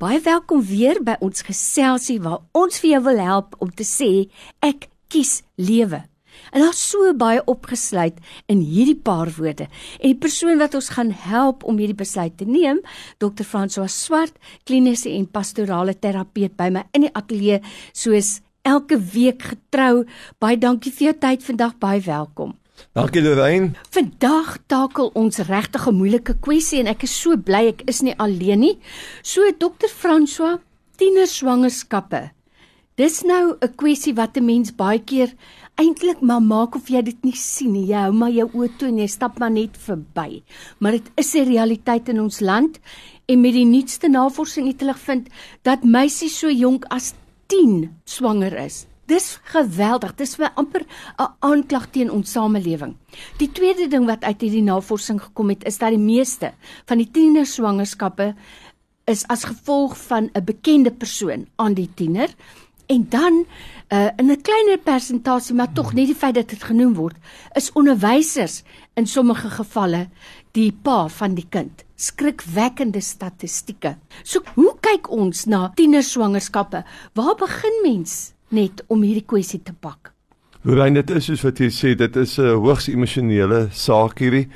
Baie welkom weer by ons geselsie waar ons vir jou wil help om te sê ek kies lewe. En daar's so baie opgesluit in hierdie paar woorde. En die persoon wat ons gaan help om hierdie besluit te neem, Dr. François Swart, kliniese en pastorale terapeut by my in die ateljee soos elke week getrou. Baie dankie vir jou tyd vandag, baie welkom. Dankie Lorraine. Vandag takel ons regtig 'n moeilike kwessie en ek is so bly ek is nie alleen nie. So Dr. François, tienerswangerskappe. Dis nou 'n kwessie wat 'n mens baie keer eintlik maar maak of jy dit nie sien nie. Jy hou maar jou oë toe en jy stap maar net verby. Maar dit is 'n realiteit in ons land en met die nuutste navorsing het hulle gevind dat meisies so jonk as 10 swanger is. Dis geweldig. Dis vir amper 'n aanklag teen ons samelewing. Die tweede ding wat uit hierdie navorsing gekom het, is dat die meeste van die tienerswangerskappe is as gevolg van 'n bekende persoon aan die tiener. En dan uh, in 'n kleiner persentasie maar tog net die feit dat dit genoem word is onderwysers in sommige gevalle die pa van die kind. Skrikwekkende statistieke. So hoe kyk ons na tienerswangerskappe? Waar begin mens net om hierdie kwessie te pak Lorraine, dit is soos wat jy sê, dit is 'n hoogs emosionele saak hierdie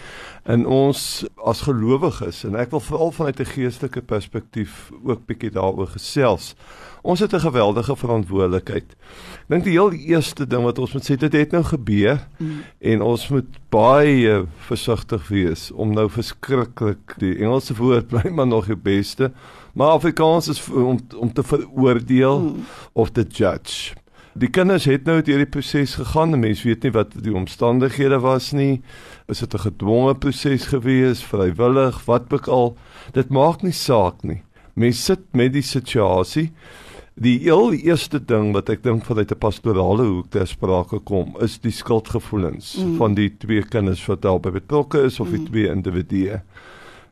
in ons as gelowiges en ek wil veral vanuit 'n geestelike perspektief ook bietjie daaroor gesels. Ons het 'n geweldige verantwoordelikheid. Ek dink die heel eerste ding wat ons moet sê, dit het nou gebeur mm. en ons moet baie versigtig wees om nou verskriklik die Engelse woord bly maar nog die beste, maar Afrikaans is om om te veroordeel mm. of te judge. Die kinders het nou deur die proses gegaan. Mense weet nie wat die omstandighede was nie. Is dit 'n gedwonge proses gewees, vrywillig, wat ook al? Dit maak nie saak nie. Mense sit met die situasie. Die heel eerste ding wat ek dink vanuit 'n pastorale hoek ter sprake kom, is die skuldgevoelens mm. van die twee kinders wat daarbey betrokke is of die mm. twee individue.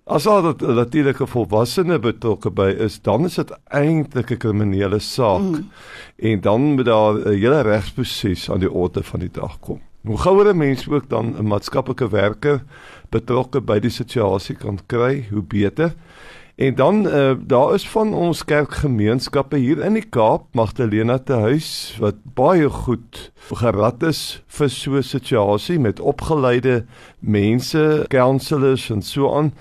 As al dat natuurlike volwassene betrokke by is, dan is dit eintlik 'n kriminele saak. Mm. En dan moet daar 'n hele regsproses aan die orde van die dag kom. Hoe gouer 'n mens ook dan 'n maatskaplike werker betrokke by die situasie kan kry, hoe beter. En dan uh, daar is van ons kerkgemeenskappe hier in die Kaap, Magdalena te huis wat baie goed gerad is vir so 'n situasie met opgeleide mense, counselors en so aan,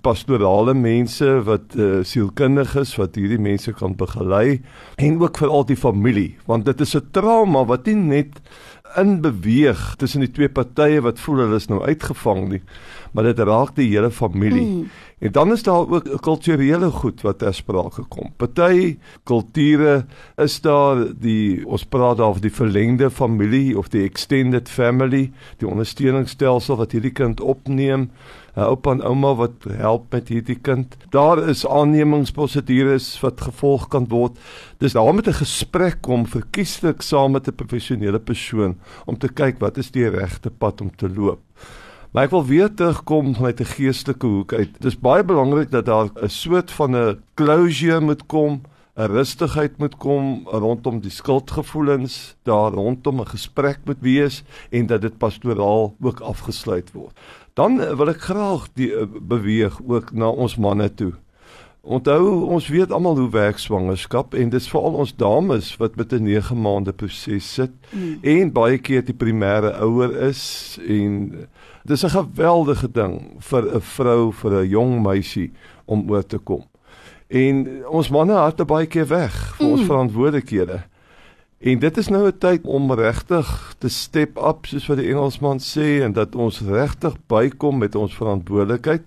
pastorale mense wat uh, sielkundig is wat hierdie mense kan begelei en ook vir al die familie, want dit is 'n trauma wat nie net in beweeg tussen die twee partye wat voel hulle is nou uitgevang nie, maar dit raak die hele familie. Mm. En dan is daar ook 'n kulturele goed wat ter sprake kom. Party kulture is daar die ons praat daar van die verlengde familie of die extended family, die ondersteuningsstelsel wat hierdie kind opneem, 'n oupa en ouma wat help met hierdie kind. Daar is aannemingsprosedures wat gevolg kan word. Dis daar met 'n gesprek kom verkieslik saam met 'n professionele persoon om te kyk wat is die regte pad om te loop. Maar ek wil weer terugkom vanuit 'n geestelike hoek uit. Dit is baie belangrik dat daar 'n soort van 'n closure moet kom, 'n rustigheid moet kom rondom die skuldgevoelens, daar rondom 'n gesprek moet wees en dat dit pastoraal ook afgesluit word. Dan wil ek graag die eh, beweeg ook na ons manne toe. Onthou, ons weet almal hoe werk swangerskap en dis veral ons dames wat met 'n 9 maande proses sit mm. en baie keer die primêre ouer is en dis 'n geweldige ding vir 'n vrou vir 'n jong meisie om oor te kom. En ons manne het baie keer weg vir mm. ons verantwoordelikhede. En dit is nou 'n tyd om regtig te step up soos wat die Engelsman sê en dat ons regtig bykom met ons verantwoordelikheid.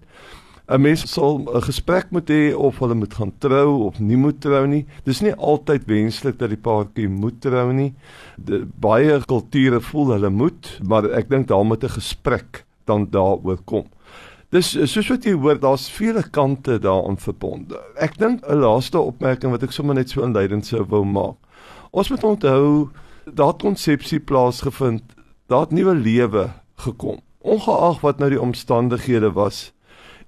'n mens sal 'n gesprek moet hê of hulle moet gaan trou of nie moet trou nie. Dis nie altyd wenslik dat die paartjie moet trou nie. De, baie kulture voel hulle moet, maar ek dink daar moet 'n gesprek dan daaroor kom. Dis soos wat jy hoor, daar's vele kante daaraan verbonde. Ek dink 'n laaste opmerking wat ek sommer net so inleidend sou wou maak. Ons moet onthou dat konsepsie plaasgevind, daar 'n nuwe lewe gekom. Ongeag wat nou die omstandighede was,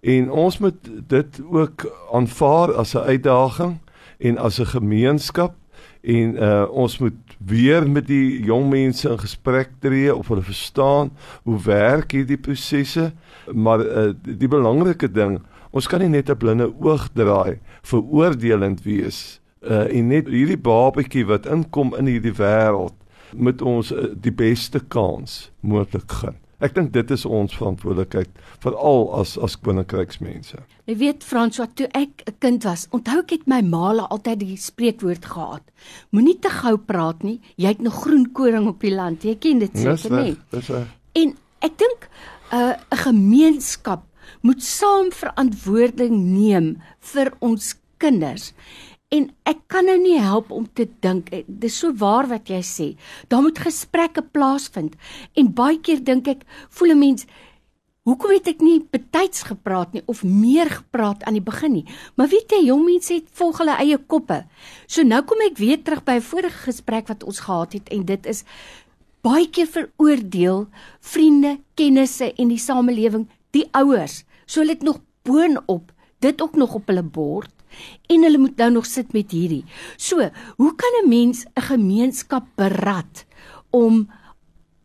En ons moet dit ook aanvaar as 'n uitdaging en as 'n gemeenskap en uh ons moet weer met die jong mense in gesprek tree of hulle verstaan hoe werk hierdie prosesse maar uh die belangrike ding Ons kan nie net 'n blinde oog draai veroordelend wees uh, en net hierdie babatjie wat inkom in hierdie wêreld moet ons uh, die beste kans moontlik gun. Ek dink dit is ons verantwoordelikheid veral as as koninkryksmense. Jy weet François, toe ek 'n kind was, onthou ek het my ma altyd die spreekwoord gehad. Moenie te gou praat nie, jy het nog groen koring op die land. Jy ken dit seker nie. Dis reg. En ek dink 'n uh, 'n gemeenskap moet saam verantwoording neem vir ons kinders. En ek kan nou nie help om te dink eh, dis so waar wat jy sê. Daar moet gesprekke plaasvind. En baie keer dink ek, voel 'n mens Hoekom het ek nie betyds gepraat nie of meer gepraat aan die begin nie? Maar weet jy, jong mense het volg hulle eie koppe. So nou kom ek weer terug by 'n vorige gesprek wat ons gehad het en dit is baie keer veroordeel vriende, kennisse en die samelewing, die ouers. So hulle het nog boonop dit ook nog op hulle bord en hulle moet nou nog sit met hierdie. So, hoe kan 'n mens 'n gemeenskap berad om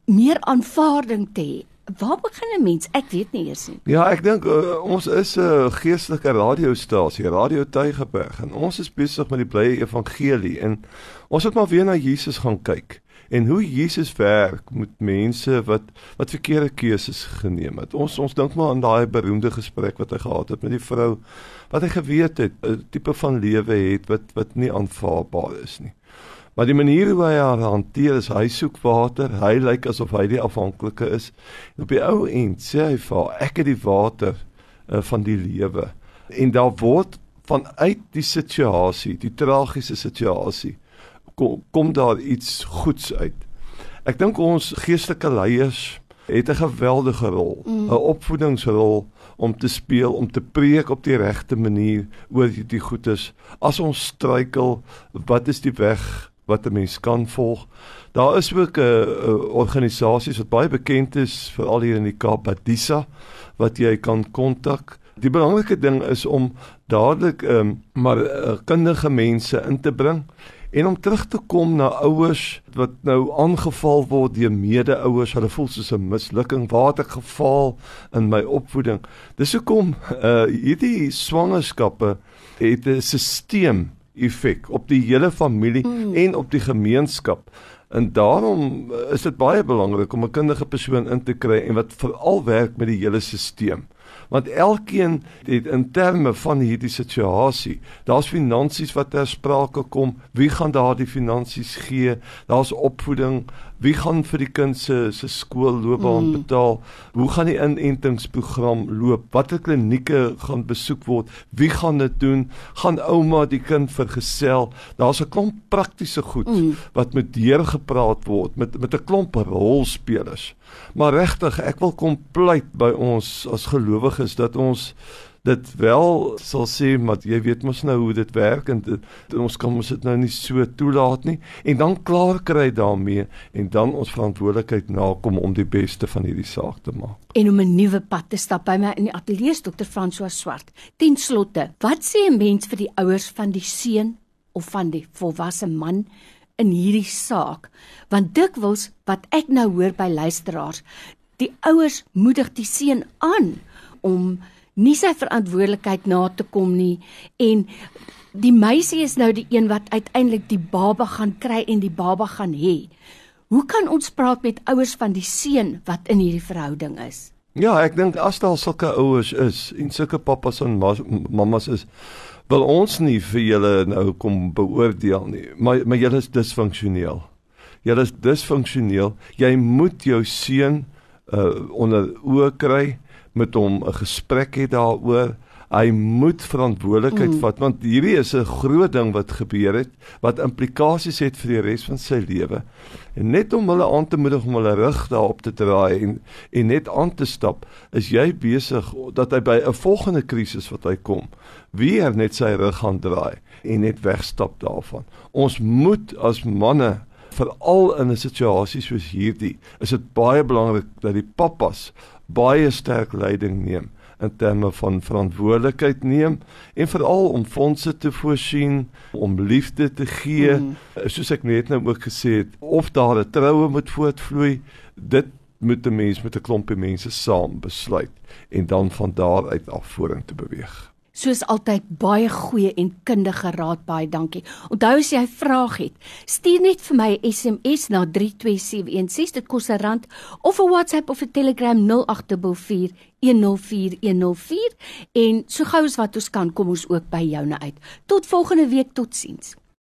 meer aanvaarding te hê? Waar begin 'n mens? Ek weet nie eers nie. Ja, ek dink uh, ons is 'n uh, geestelike radiostasie, Radio Tygerberg en ons is besig met die blye evangelie en ons moet maar weer na Jesus gaan kyk en hoe Jesus werk met mense wat wat verkeerde keuses geneem het. Ons ons dink maar aan daai beroemde gesprek wat hy gehad het met die vrou wat hy geweet het 'n tipe van lewe het wat wat nie aanvaarbaar is nie. Maar die manier hoe hy haar hanteer is hy soek water, hy lyk asof hy die afhanklike is. En op die ou end sê hy vir haar, ek het die water uh, van die lewe. En daar word vanuit die situasie, die tragiese situasie, kom, kom daar iets goeds uit. Ek dink ons geestelike leiers het 'n geweldige rol, 'n mm. opvoedingsrol om te speel, om te preek op die regte manier oor die goedes. As ons struikel, wat is die weg wat 'n mens kan volg? Daar is ook 'n uh, organisasies wat baie bekend is veral hier in die Kaap, Badisa, wat jy kan kontak. Die belangrike ding is om dadelik um, maar uh, kundige mense in te bring En om terug te kom na ouers wat nou aangeval word deur mede-ouers, hulle voel soos 'n mislukking, waar het ek gefaal in my opvoeding? Dis hoekom uh hierdie swangerskappe het 'n sisteem effek op die hele familie mm. en op die gemeenskap. En daarom is dit baie belangrik om 'n kundige persoon in te kry en wat veral werk met die hele stelsel want elkeen het in terme van hierdie situasie daar's finansies wat ter sprake kom wie gaan daardie finansies gee daar's opvoeding wie gaan vir die kind se se skoolloopbaan mm. betaal? Hoe gaan die inentingsprogram loop? Watter klinieke gaan besoek word? Wie gaan dit doen? Gaan ouma die kind vergesel? Daar's 'n klomp praktiese goed mm. wat met deurgepraat word met met 'n klomp rolspelers. Maar regtig, ek wil kom pleit by ons as gelowiges dat ons dit wel sal sê maar jy weet mos nou hoe dit werk en dit, ons kan mos dit nou nie so toelaat nie en dan klaar kry daarmee en dan ons verantwoordelikheid nakom om die beste van hierdie saak te maak. En om 'n nuwe pad te stap by my in die ateljee is dokter François Swart. Ten slotte, wat sê 'n mens vir die ouers van die seun of van die volwasse man in hierdie saak want dikwels wat ek nou hoor by luisteraars die ouers moedig die seun aan om nie sy verantwoordelikheid na te kom nie. En die meisie is nou die een wat uiteindelik die baba gaan kry en die baba gaan hê. Hoe kan ons praat met ouers van die seun wat in hierdie verhouding is? Ja ek dink as daar sulke ouers is en sulke pappas en mammas is wil ons nie vir julle nou kom beoordeel nie, maar maar julle is disfunksioneel. Julle is disfunksioneel. Jy moet jou seun uh onder oë kry met hom 'n gesprek hê daaroor hy moet verantwoordelikheid mm. vat want hierdie is 'n groot ding wat gebeur het wat implikasies het vir die res van sy lewe. En net om hulle aan te moedig om hulle rug daarop te draai en en net aan te stap, is jy besig dat hy by 'n volgende krisis wat hy kom, weer net sy rug gaan draai en net wegstap daarvan. Ons moet as manne veral in 'n situasie soos hierdie, is dit baie belangrik dat die pappas baie sterk leiding neem in terme van verantwoordelikheid neem en veral om fondse te voorsien, om liefde te gee, mm. soos ek net nou ook gesê het, of daar 'n troue moet voortvloei, dit moet 'n mens met 'n klompie mense saam besluit en dan van daar uit af vorentoe beweeg. Soos altyd baie goeie en kundige raad, baie dankie. Onthou as jy 'n vraag het, stuur net vir my 'n SMS na 32716, dit kos 'n rand, of 'n WhatsApp of 'n Telegram 0824104104 en so gou as wat ons kan, kom ons ook by joune uit. Tot volgende week, totsiens.